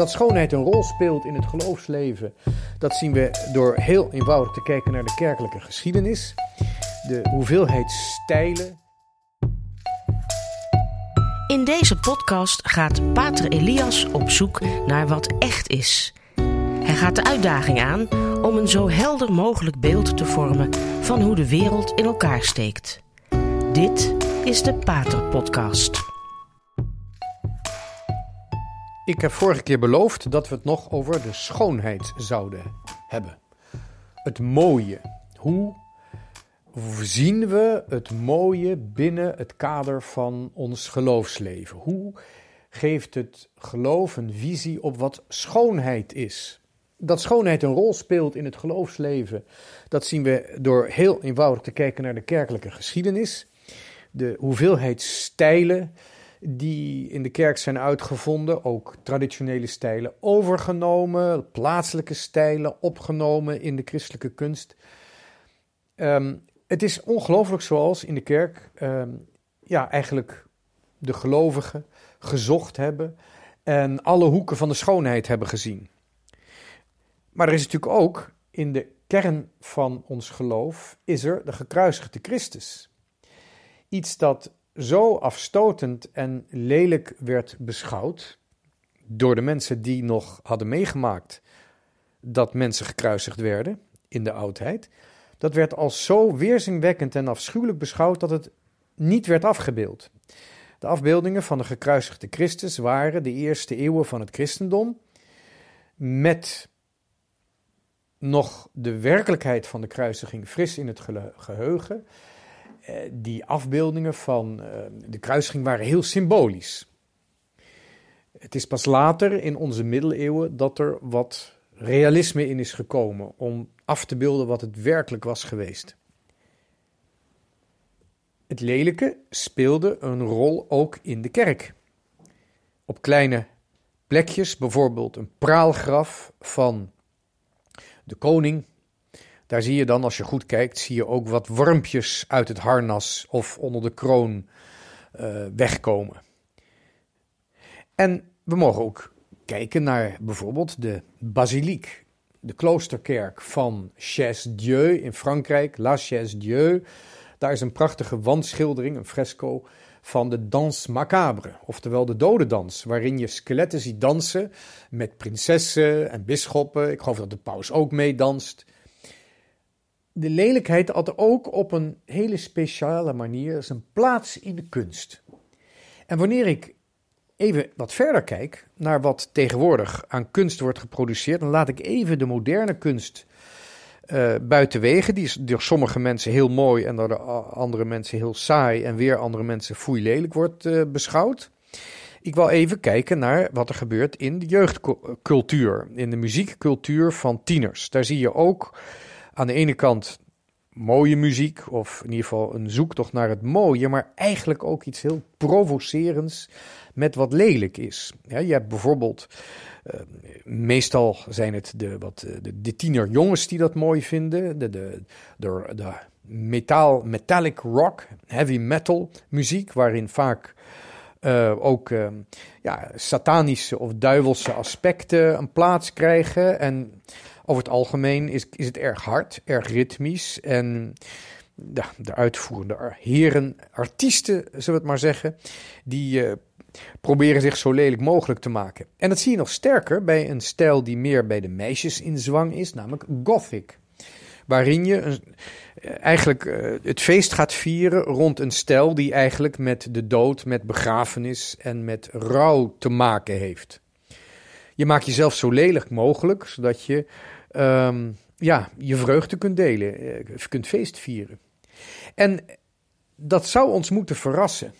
Dat schoonheid een rol speelt in het geloofsleven, dat zien we door heel eenvoudig te kijken naar de kerkelijke geschiedenis. De hoeveelheid stijlen. In deze podcast gaat Pater Elias op zoek naar wat echt is. Hij gaat de uitdaging aan om een zo helder mogelijk beeld te vormen van hoe de wereld in elkaar steekt. Dit is de Pater Podcast. Ik heb vorige keer beloofd dat we het nog over de schoonheid zouden hebben. Het mooie. Hoe zien we het mooie binnen het kader van ons geloofsleven? Hoe geeft het geloof een visie op wat schoonheid is? Dat schoonheid een rol speelt in het geloofsleven, dat zien we door heel eenvoudig te kijken naar de kerkelijke geschiedenis. De hoeveelheid stijlen die in de kerk zijn uitgevonden, ook traditionele stijlen overgenomen, plaatselijke stijlen opgenomen in de christelijke kunst. Ehm, het is ongelooflijk zoals in de kerk ehm, ja, eigenlijk de gelovigen gezocht hebben en alle hoeken van de schoonheid hebben gezien. Maar er is natuurlijk ook in de kern van ons geloof is er de gekruisigde Christus. Iets dat zo afstotend en lelijk werd beschouwd door de mensen die nog hadden meegemaakt dat mensen gekruisigd werden in de oudheid, dat werd als zo weerzinwekkend en afschuwelijk beschouwd dat het niet werd afgebeeld. De afbeeldingen van de gekruisigde Christus waren de eerste eeuwen van het christendom met nog de werkelijkheid van de kruisiging fris in het geheugen eh, die afbeeldingen van eh, de kruisiging waren heel symbolisch. Het is pas later in onze middeleeuwen dat er wat realisme in is gekomen om af te beelden wat het werkelijk was geweest. Het lelijke speelde een rol ook in de kerk. Op kleine plekjes, bijvoorbeeld een praalgraf van de koning daar zie je dan, als je goed kijkt, zie je ook wat wormpjes uit het harnas of onder de kroon uh, wegkomen. En we mogen ook kijken naar bijvoorbeeld de basiliek, de kloosterkerk van Chaise-Dieu in Frankrijk, La Chaise-Dieu. Daar is een prachtige wandschildering, een fresco van de Danse Macabre, oftewel de dodendans, waarin je skeletten ziet dansen met prinsessen en bisschoppen. Ik geloof dat de paus ook meedanst de lelijkheid had ook op een hele speciale manier zijn plaats in de kunst. En wanneer ik even wat verder kijk naar wat tegenwoordig aan kunst wordt geproduceerd, dan laat ik even de moderne kunst uh, buiten wegen. Die is door sommige mensen heel mooi en door andere mensen heel saai en weer andere mensen foei lelijk wordt uh, beschouwd. Ik wil even kijken naar wat er gebeurt in de jeugdcultuur, in de muziekcultuur van tieners. Daar zie je ook aan de ene kant mooie muziek, of in ieder geval een zoektocht naar het mooie, maar eigenlijk ook iets heel provocerends met wat lelijk is. Je hebt bijvoorbeeld, uh, meestal zijn het de, wat, eh, de, de tienerjongens die dat mooi vinden, de, de, de, de metallic rock, heavy metal muziek, waarin vaak uh, ook ja, satanische of duivelse aspecten een plaats krijgen. En over het algemeen is, is het erg hard, erg ritmisch. En de, de uitvoerende heren, artiesten, zullen we het maar zeggen, die uh, proberen zich zo lelijk mogelijk te maken. En dat zie je nog sterker bij een stijl die meer bij de meisjes in zwang is, namelijk gothic. Waarin je eh, eigenlijk uh, het feest gaat vieren rond een stijl die eigenlijk met de dood, met begrafenis en met rouw te maken heeft. Je maakt jezelf zo lelijk mogelijk, zodat je um, ja, je vreugde kunt delen, eh, kunt feest vieren. En dat zou ons moeten verrassen.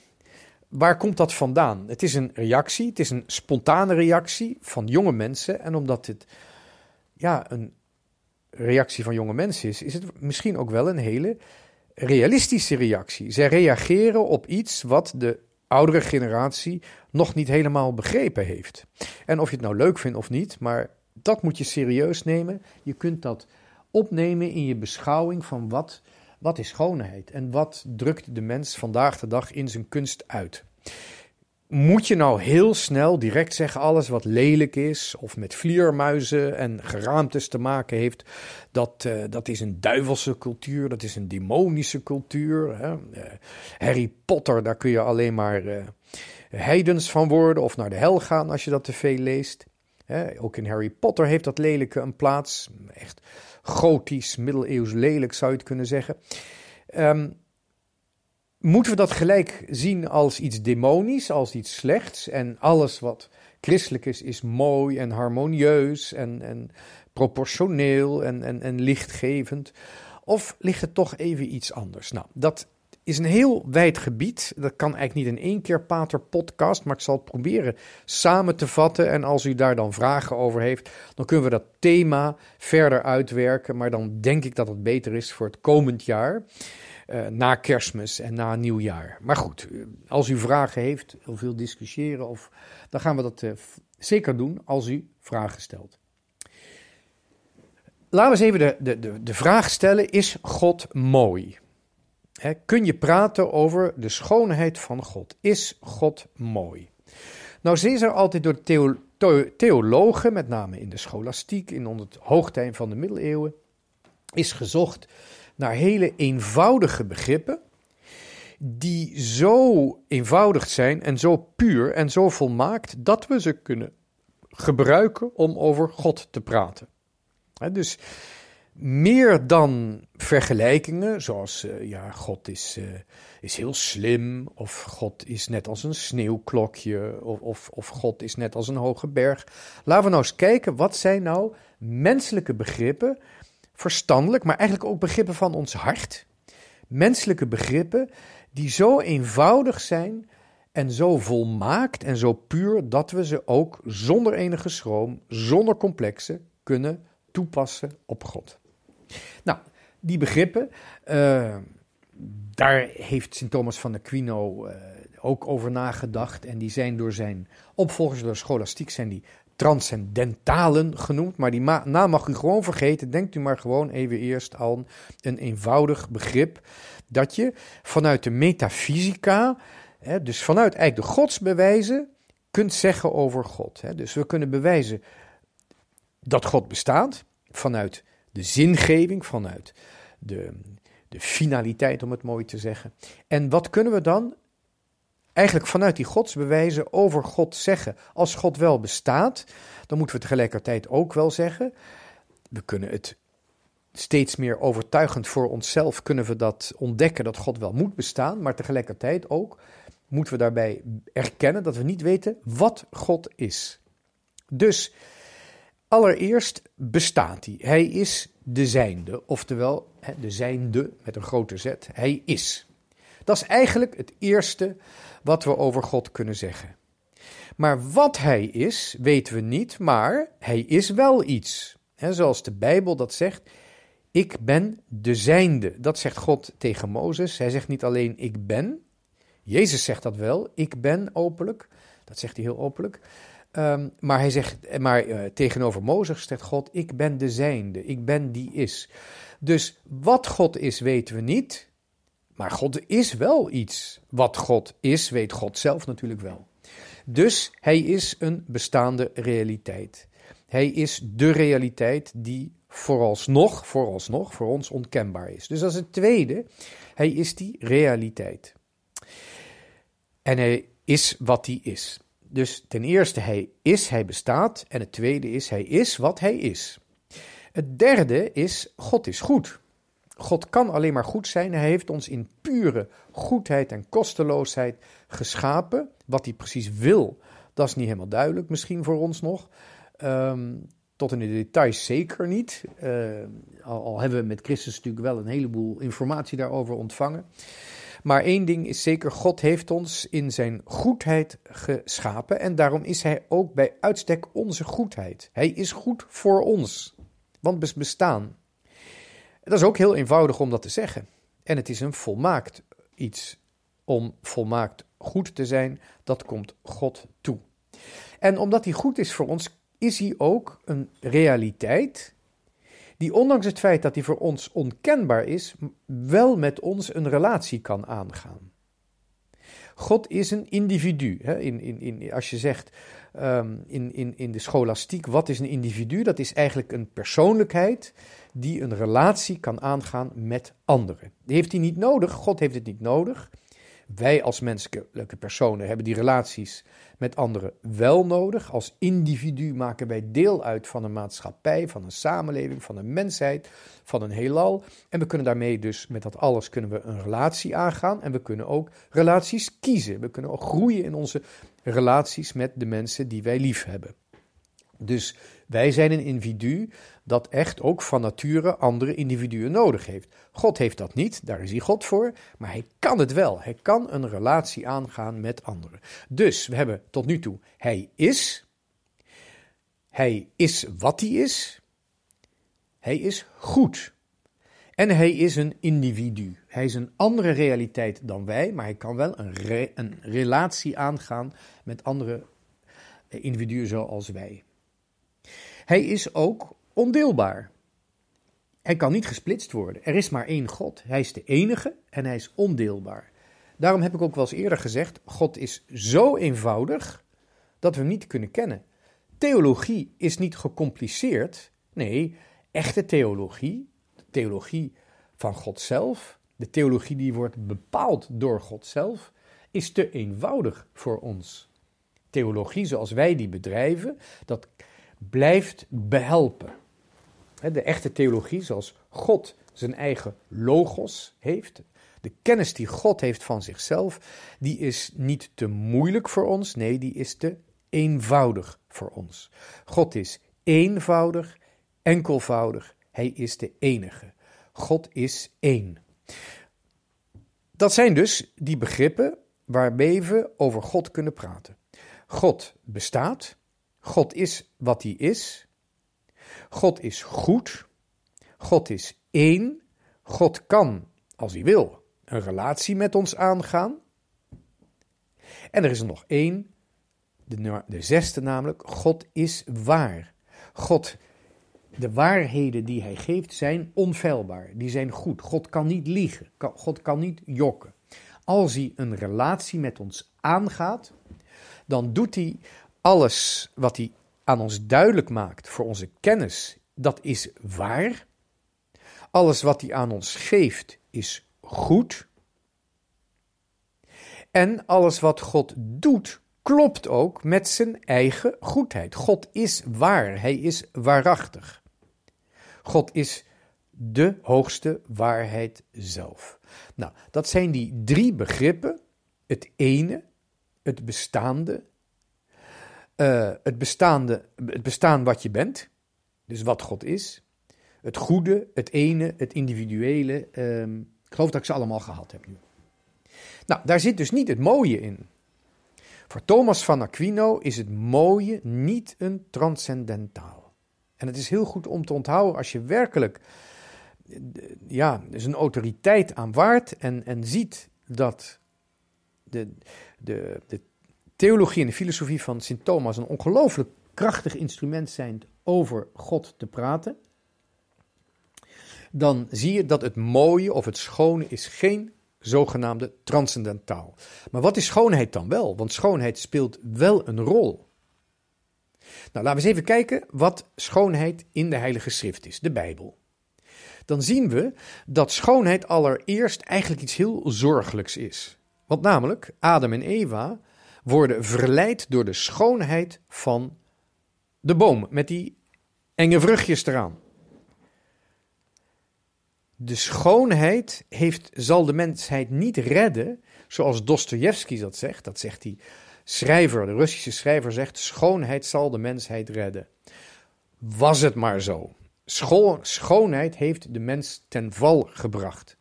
Waar komt dat vandaan? Het is een reactie, het is een spontane reactie van jonge mensen. En omdat het ja, een reactie van jonge mensen is, is het misschien ook wel een hele realistische reactie. Zij reageren op iets wat de oudere generatie nog niet helemaal begrepen heeft. En of je het nou leuk vindt of niet, maar dat moet je serieus nemen. Je kunt dat opnemen in je beschouwing van wat, wat is schoonheid en wat drukt de mens vandaag de dag in zijn kunst uit. moet je nou heel snel direct zeggen: alles wat lelijk is, of met vliermuizen en geraamtes te maken heeft, dat, uh, dat is een duivelse cultuur, dat is een demonische cultuur. Hè? Uh, Harry Potter, daar kun je alleen maar uh, heidens van worden of naar de hel gaan als je dat te veel leest. Ook in Harry Potter heeft dat lelijke een plaats. Echt gotisch, middeleeuws lelijk zou je het kunnen zeggen. Um, moeten we dat gelijk zien als iets demonisch, als iets slechts. En alles wat christelijk is, is mooi en harmonieus en, en proportioneel en, en, en lichtgevend. Of ligt het toch even iets anders? Nou, dat is een heel wijd gebied. Dat kan eigenlijk niet in één keer Pater podcast, maar ik zal het proberen samen te vatten. En als u daar dan vragen over heeft, dan kunnen we dat thema verder uitwerken. Maar dan denk ik dat het beter is voor het komend jaar. Uh, na kerstmis en na nieuwjaar. Maar goed, eh, als u vragen heeft of wil discussiëren, of, dan gaan we dat uh, zeker doen als u vragen stelt. Laten we eens even de, de, de vraag stellen: is God mooi? Kun je praten over de schoonheid van God? Is God mooi? Nou, ze er altijd door theo, theologen, met name in de scholastiek, in het hoogtijn van de middeleeuwen, is gezocht naar hele eenvoudige begrippen, die zo eenvoudig zijn en zo puur en zo volmaakt dat we ze kunnen gebruiken om over God te praten. dus meer dan vergelijkingen, zoals uh, ja, God is, uh, is heel slim, of God is net als een sneeuwklokje, of, of, of God is net als een hoge berg. Laten we nou eens kijken, wat zijn nou menselijke begrippen verstandelijk, maar eigenlijk ook begrippen van ons hart. Menselijke begrippen die zo eenvoudig zijn en zo volmaakt en zo puur dat we ze ook zonder enige schroom, zonder complexen kunnen toepassen op God. Nou, die begrippen, uh, daar heeft Sint Thomas van Aquino uh, ook over nagedacht en die zijn door zijn opvolgers, door scholastiek, zijn die transcendentalen genoemd. Maar die naam mag u gewoon vergeten. Denkt u maar gewoon even eerst aan een eenvoudig begrip. Dat je vanuit de metafysica, hè, dus vanuit eigenlijk de godsbewijzen, kunt zeggen over God. Hè. Dus we kunnen bewijzen dat God bestaat vanuit de zingeving, vanuit de, de finaliteit, om het mooi te zeggen. En wat kunnen we dan eigenlijk vanuit die godsbewijzen over God zeggen. Als God wel bestaat, dan moeten we tegelijkertijd ook wel zeggen, we kunnen het steeds meer overtuigend voor onszelf kunnen we dat ontdekken dat God wel moet bestaan, maar tegelijkertijd ook moeten we daarbij erkennen dat we niet weten wat God is. Dus allereerst bestaat hij. Hij is de zijnde, oftewel de zijnde met een grote z. Hij is. Dat is eigenlijk het eerste wat we over God kunnen zeggen. Maar wat hij is, weten we niet, maar hij is wel iets. zoals de Bijbel dat zegt, ik ben de zijnde. Dat zegt God tegen Mozes. Hij zegt niet alleen ik ben. Jezus zegt dat wel, ik ben openlijk. Dat zegt hij heel openlijk. Ehm, maar hij zegt, maar uh, tegenover Mozes zegt God, ik ben de zijnde, ik ben die is. Dus wat God is, weten we niet. Maar God is wel iets. Wat God is, weet God zelf natuurlijk wel. Dus hij is een bestaande realiteit. Hij is de realiteit die vooralsnog, vooralsnog voor ons onkenbaar is. Dus dat is het tweede. Hij is die realiteit. En hij is wat hij is. Dus ten eerste, hij is, hij bestaat. En het tweede is, hij is wat hij is. Het derde is, God is goed. God kan alleen maar goed zijn. Hij heeft ons in pure goedheid en kosteloosheid geschapen. Wat hij precies wil, dat is niet helemaal duidelijk, misschien voor ons nog. Ehm, tot in de details zeker niet. Uh, al, al, hebben we met Christus natuurlijk wel een heleboel informatie daarover ontvangen. Maar één ding is zeker: God heeft ons in zijn goedheid geschapen. En daarom is hij ook bij uitstek onze goedheid. Hij is goed voor ons. Want we bestaan. Dat is ook heel eenvoudig om dat te zeggen. En het is een volmaakt iets. Om volmaakt goed te zijn, dat komt God toe. En omdat hij goed is voor ons, is hij ook een realiteit die ondanks het feit dat hij voor ons onkenbaar is, wel met ons een relatie kan aangaan. God is een individu. Hè? In, in, in, als je zegt ehm, in, in, in de scholastiek, wat is een individu? Dat is eigenlijk een persoonlijkheid die een relatie kan aangaan met anderen. Die heeft hij niet nodig, God heeft het niet nodig. Wij als menselijke personen hebben die relaties met anderen wel nodig. Als individu maken wij deel uit van een maatschappij, van een samenleving, van een mensheid, van een heelal. En we kunnen daarmee dus met dat alles kunnen we een relatie aangaan en we kunnen ook relaties kiezen. We kunnen ook groeien in onze relaties met de mensen die wij lief hebben. Dus wij zijn een individu dat echt ook van nature andere individuen nodig heeft. God heeft dat niet, daar is hij God voor, maar hij kan het wel. Hij kan een relatie aangaan met anderen. Dus we hebben tot nu toe, hij is, hij is wat hij is, hij is goed. En hij is een individu. Hij is een andere realiteit dan wij, maar hij kan wel een, een relatie aangaan met andere individuen zoals wij. Hij is ook ondeelbaar. Hij kan niet gesplitst worden. Er is maar één God. Hij is de enige en hij is ondeelbaar. Daarom heb ik ook wel eens eerder gezegd: God is zo eenvoudig dat we hem niet kunnen kennen. Theologie is niet gecompliceerd. Nee, echte theologie, de theologie van God zelf, de theologie die wordt bepaald door God zelf, is te eenvoudig voor ons. Theologie zoals wij die bedrijven, dat blijft behelpen. De echte theologie, zoals God zijn eigen logos heeft, de kennis die God heeft van zichzelf, die is niet te moeilijk voor ons, nee, die is te eenvoudig voor ons. God is eenvoudig, enkelvoudig, Hij is de enige. God is één. Dat zijn dus die begrippen waarmee we over God kunnen praten. God bestaat, God is wat hij is. God is goed. God is één. God kan, als hij wil, een relatie met ons aangaan. En er is er nog één, de, de zesde namelijk, God is waar. God, de waarheden die hij geeft zijn onfeilbaar, die zijn goed. God kan niet liegen, God kan niet jokken. Als hij een relatie met ons aangaat, dan doet hij alles wat hij aan ons duidelijk maakt voor onze kennis, dat is waar. Alles wat hij aan ons geeft is goed. En alles wat God doet, klopt ook met zijn eigen goedheid. God is waar, hij is waarachtig. God is de hoogste waarheid zelf. Nou, dat zijn die drie begrippen: het ene, het bestaande uh, het, bestaande, het bestaan wat je bent, dus wat God is, het goede, het ene, het individuele. Um, ik geloof dat ik ze allemaal gehad heb nu. Nou, daar zit dus niet het mooie in. Voor Thomas van Aquino is het mooie niet een transcendentaal. En het is heel goed om te onthouden als je werkelijk ja, dus een autoriteit aanwaardt en, en ziet dat de, de, de theologie en de filosofie van Sint Thomas een ongelooflijk krachtig instrument zijn over God te praten, dan zie je dat het mooie of het schone is geen zogenaamde transcendentaal. Maar wat is schoonheid dan wel? Want schoonheid speelt wel een rol. Nou, laten we eens even kijken wat schoonheid in de Heilige Schrift is, de Bijbel. Dan zien we dat schoonheid allereerst eigenlijk iets heel zorgelijks is. Want namelijk, Adam en Eva worden verleid door de schoonheid van de boom met die enge vruchtjes eraan. De schoonheid heeft, zal de mensheid niet redden, zoals Dostoevsky dat zegt. Dat zegt die schrijver, de Russische schrijver zegt: schoonheid zal de mensheid redden. Was het maar zo. schoonheid heeft de mens ten val gebracht.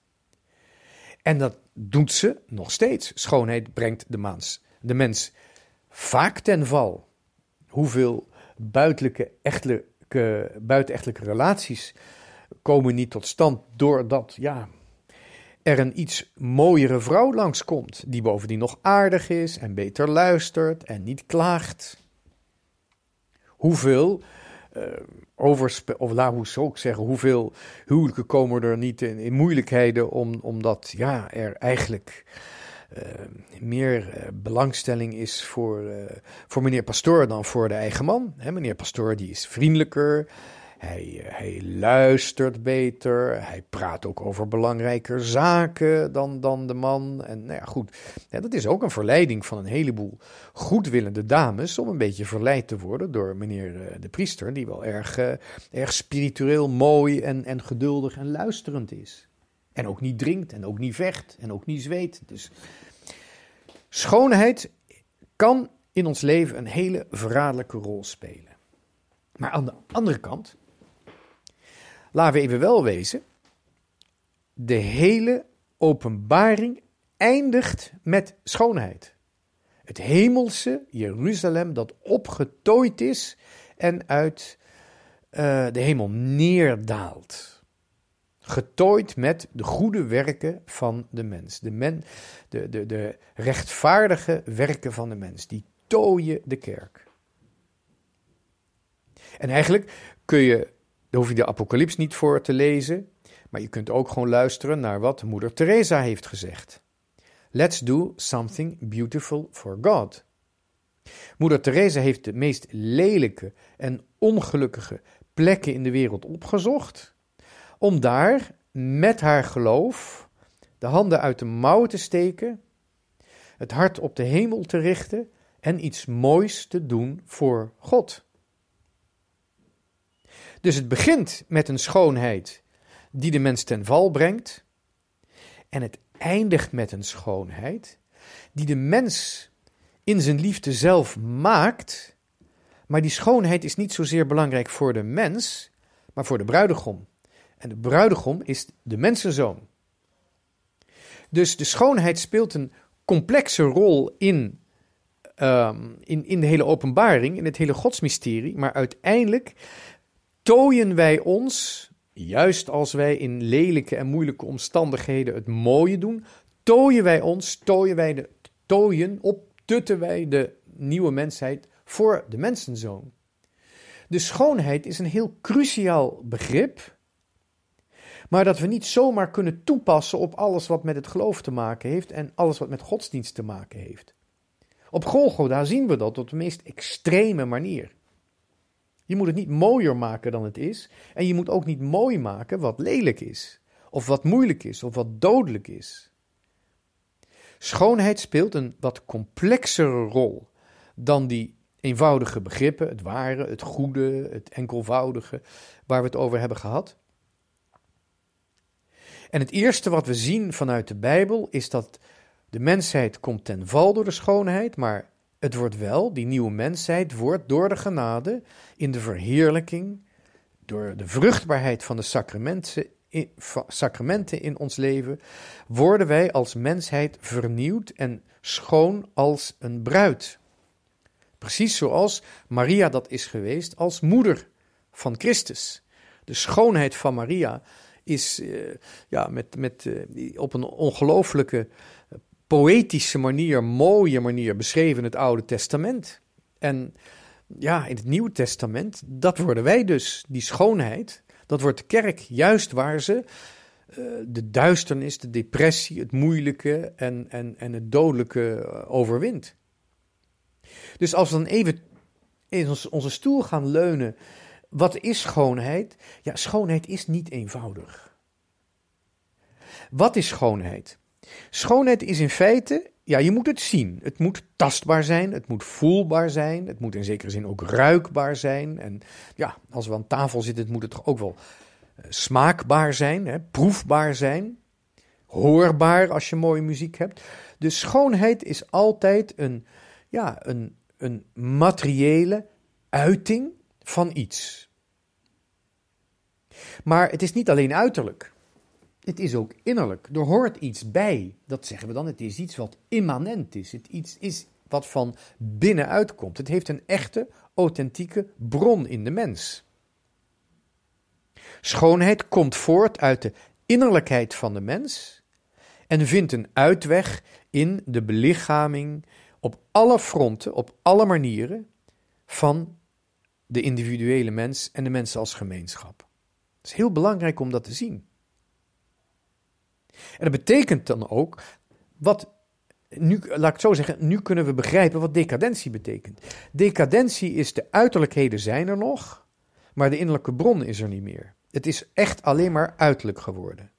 En dat doet ze nog steeds. Schoonheid brengt de mens de mens vaak ten val. Hoeveel buitenlijke, echtelijke, buitenechtelijke relaties komen niet tot stand doordat ja, er een iets mooiere vrouw langskomt, die bovendien nog aardig is en beter luistert en niet klaagt. Hoeveel uh, of hoe zou ik zeggen, hoeveel huwelijken komen er niet in, in moeilijkheden om, omdat ja, er eigenlijk meer belangstelling is voor, voor meneer Pastoor dan voor de eigen man. meneer Pastoor die is vriendelijker, hij, eh, hij luistert beter. Hij praat ook over belangrijker zaken dan, dan de man. En nou ja, goed. Dat is ook een verleiding van een heleboel goedwillende dames. om een beetje verleid te worden door meneer eh, de priester. die wel erg, erg spiritueel mooi en, en geduldig en luisterend is. En ook niet drinkt en ook niet vecht en ook niet zweet. Dus schoonheid kan in ons leven een hele verraderlijke rol spelen. Maar aan de andere kant Laten we even wel wezen. De hele openbaring eindigt met schoonheid. Het hemelse Jeruzalem dat opgetooid is en uit uh, de hemel neerdaalt. Getooid met de goede werken van de mens. De, men, de, de, de rechtvaardige werken van de mens. Die tooien de kerk. En eigenlijk kun je daar hoef je de apocalyps niet voor te lezen, maar je kunt ook gewoon luisteren naar wat moeder Teresa heeft gezegd. Let's do something beautiful for God. Moeder Teresa heeft de meest lelijke en ongelukkige plekken in de wereld opgezocht, om daar met haar geloof de handen uit de mouwen te steken, het hart op de hemel te richten en iets moois te doen voor God. Dus het begint met een schoonheid die de mens ten val brengt. En het eindigt met een schoonheid die de mens in zijn liefde zelf maakt. Maar die schoonheid is niet zozeer belangrijk voor de mens, maar voor de bruidegom. En de bruidegom is de mensenzoon. Dus de schoonheid speelt een complexe rol in, um, in, in de hele openbaring, in het hele godsmysterie. Maar uiteindelijk tooien wij ons, juist als wij in lelijke en moeilijke omstandigheden het mooie doen, tooien wij ons, tooien wij de tooien, optutten wij de nieuwe mensheid voor de mensenzoon. De schoonheid is een heel cruciaal begrip, maar dat we niet zomaar kunnen toepassen op alles wat met het geloof te maken heeft en alles wat met godsdienst te maken heeft. Op Golgotha zien we dat op de meest extreme manier. Je moet het niet mooier maken dan het is. En je moet ook niet mooi maken wat lelijk is. Of wat moeilijk is. Of wat dodelijk is. Schoonheid speelt een wat complexere rol dan die eenvoudige begrippen, het ware, het goede, het enkelvoudige, waar we het over hebben gehad. En het eerste wat we zien vanuit de Bijbel is dat de mensheid komt ten val door de schoonheid, maar het wordt wel, die nieuwe mensheid wordt door de genade in de verheerlijking, door de vruchtbaarheid van de sacramenten, sacramenten in ons leven, worden wij als mensheid vernieuwd en schoon als een bruid. Precies zoals Maria dat is geweest als moeder van Christus. De schoonheid van Maria is uh, ja, met, met, uh, op een ongelooflijke poëtische manier, mooie manier beschreven het Oude Testament. En ja, in het Nieuwe Testament, dat worden wij dus, die schoonheid, dat wordt de kerk juist waar ze de duisternis, de depressie, het moeilijke en, en, en het dodelijke eh, overwint. Dus als we dan even in onze stoel gaan leunen, wat is schoonheid? Ja, schoonheid is niet eenvoudig. Wat is schoonheid? Schoonheid is in feite, ja, je moet het zien. Het moet tastbaar zijn, het moet voelbaar zijn, het moet in zekere zin ook ruikbaar zijn. En ja, als we aan tafel zitten, moet het toch ook wel uh, smaakbaar zijn, hè, proefbaar zijn, hoorbaar als je mooie muziek hebt. Dus schoonheid is altijd een, ja, een, een materiële uiting van iets. Maar het is niet alleen uiterlijk. Het is ook innerlijk. Er hoort iets bij. Dat zeggen we dan. Het is iets wat immanent is. Het iets is wat van binnenuit komt. Het heeft een echte, authentieke bron in de mens. Schoonheid komt voort uit de innerlijkheid van de mens en vindt een uitweg in de belichaming op alle fronten, op alle manieren van de individuele mens en de mensen als gemeenschap. Het is heel belangrijk om dat te zien. En dat betekent dan ook, wat nu, laat ik het zo zeggen, nu kunnen we begrijpen wat decadentie betekent. Decadentie is de uiterlijkheden zijn er nog, maar de innerlijke bron is er niet meer. Het is echt alleen maar uiterlijk geworden.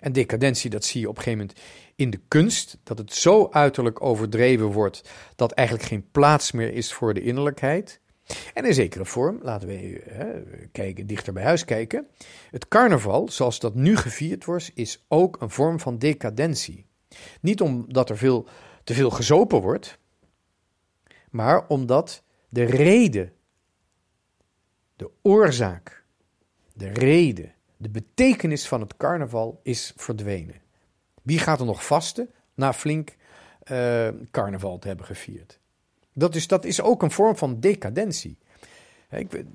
En decadentie, dat zie je op een gegeven moment in de kunst, dat het zo uiterlijk overdreven wordt dat eigenlijk geen plaats meer is voor de innerlijkheid. En in zekere vorm, laten we hè, kijken, dichter bij huis kijken. Het carnaval, zoals dat nu gevierd wordt, is ook een vorm van decadentie. Niet omdat er veel, te veel gezopen wordt, maar omdat de reden, de oorzaak, de reden, de betekenis van het carnaval is verdwenen. Wie gaat er nog vasten na flink uh, carnaval te hebben gevierd? Dat is, dat is ook een vorm van decadentie. Ik, het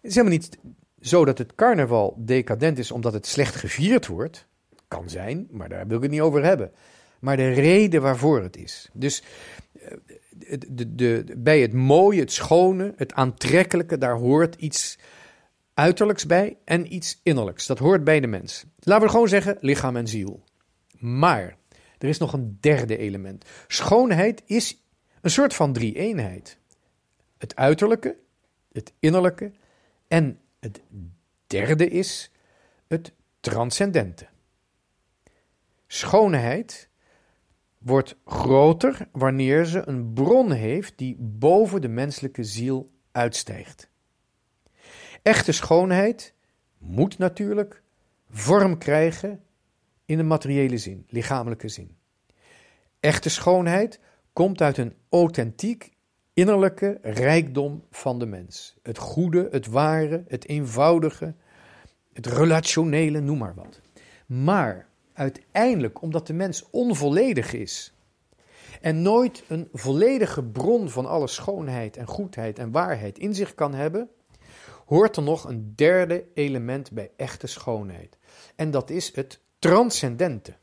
is helemaal niet zo dat het carnaval decadent is omdat het slecht gevierd wordt. Kan zijn, maar daar wil ik het niet over hebben. Maar de reden waarvoor het is. Dus eh, de, de, bij het mooie, het schone, het aantrekkelijke, daar hoort iets uiterlijks bij en iets innerlijks. Dat hoort bij de mens. Laten we gewoon zeggen lichaam en ziel. Maar er is nog een derde element. Schoonheid is een soort van drie-eenheid. Het uiterlijke, het innerlijke en het derde is het transcendente. Schoonheid wordt groter wanneer ze een bron heeft die boven de menselijke ziel uitstijgt. Echte schoonheid moet natuurlijk vorm krijgen in de materiële zin, lichamelijke zin. Echte schoonheid komt uit een authentiek innerlijke rijkdom van de mens. Het goede, het ware, het eenvoudige, het relationele, noem maar wat. Maar uiteindelijk, omdat de mens onvolledig is en nooit een volledige bron van alle schoonheid en goedheid en waarheid in zich kan hebben, hoort er nog een derde element bij echte schoonheid. En dat is het transcendente,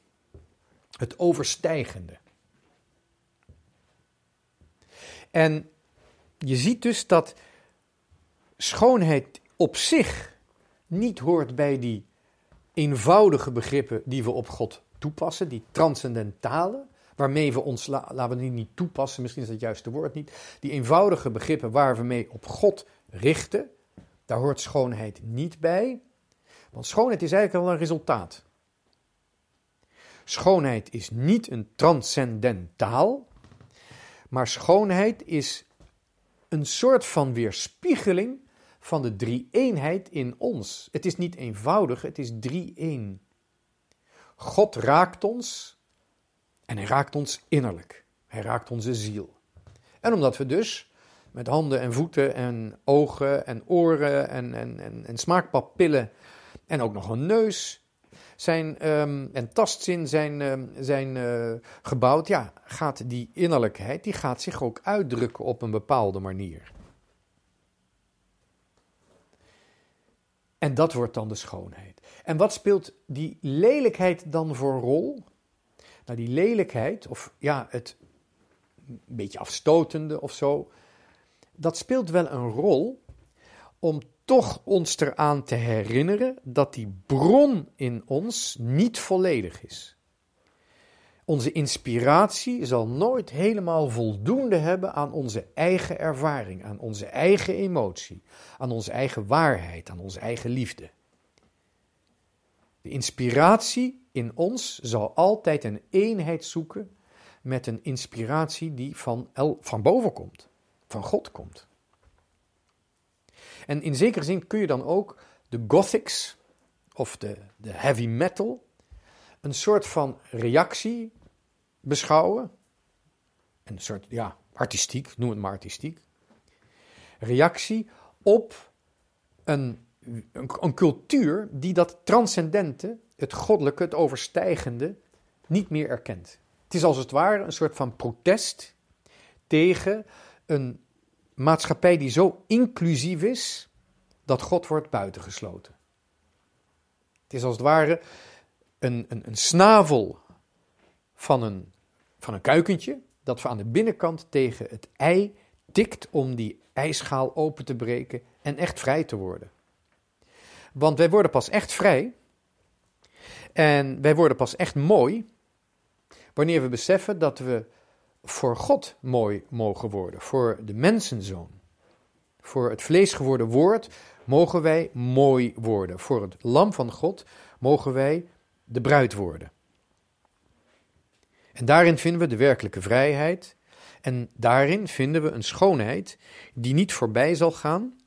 het overstijgende. En je ziet dus dat schoonheid op zich niet hoort bij die eenvoudige begrippen die we op God toepassen, die transcendentale, waarmee we ons, laten we die niet toepassen, misschien is dat het juiste woord niet, die eenvoudige begrippen waar we mee op God richten, daar hoort schoonheid niet bij, want schoonheid is eigenlijk al een resultaat. Schoonheid is niet een transcendentaal, maar schoonheid is een soort van weerspiegeling van de drie-eenheid in ons. Het is niet eenvoudig, het is drie-een. God raakt ons en hij raakt ons innerlijk. Hij raakt onze ziel. En omdat we dus met handen en voeten en ogen en oren en, en, en, en smaakpapillen en ook nog een neus zijn, um, en tastzin zijn, um, zijn uh, gebouwd, ja, gaat die innerlijkheid, die gaat zich ook uitdrukken op een bepaalde manier. En dat wordt dan de schoonheid. En wat speelt die lelijkheid dan voor rol? Nou, die lelijkheid, of ja, het een beetje afstotende of zo, dat speelt wel een rol om toch ons eraan te herinneren dat die bron in ons niet volledig is. Onze inspiratie zal nooit helemaal voldoende hebben aan onze eigen ervaring, aan onze eigen emotie, aan onze eigen waarheid, aan onze eigen liefde. De inspiratie in ons zal altijd een eenheid zoeken met een inspiratie die van, van boven komt, van God komt. En in zekere zin kun je dan ook de gothics of de, de heavy metal een soort van reactie beschouwen. Een soort, ja, artistiek, noem het maar artistiek. Reactie op een, een, een cultuur die dat transcendente, het goddelijke, het overstijgende, niet meer erkent. Het is als het ware een soort van protest tegen een maatschappij die zo inclusief is dat God wordt buitengesloten. Het is als het ware een, een, een snavel van een, van een kuikentje dat aan de binnenkant tegen het ei tikt om die ijschaal open te breken en echt vrij te worden. Want wij worden pas echt vrij en wij worden pas echt mooi Wanneer we beseffen dat we voor God mooi mogen worden, voor de mensenzoon. Voor het vlees geworden woord mogen wij mooi worden. Voor het lam van God mogen wij de bruid worden. En daarin vinden we de werkelijke vrijheid. En daarin vinden we een schoonheid die niet voorbij zal gaan.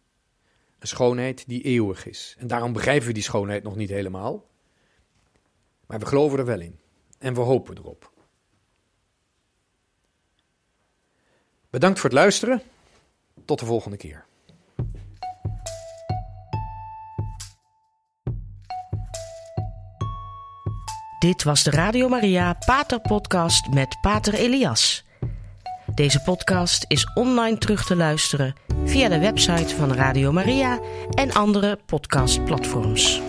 Een schoonheid die eeuwig is. En daarom begrijpen we die schoonheid nog niet helemaal. Maar we geloven er wel in. En we hopen erop. Bedankt voor het luisteren. Tot de volgende keer. Dit was de Radio Maria Pater Podcast met Pater Elias. Deze podcast is online terug te luisteren via de website van Radio Maria en andere podcastplatforms.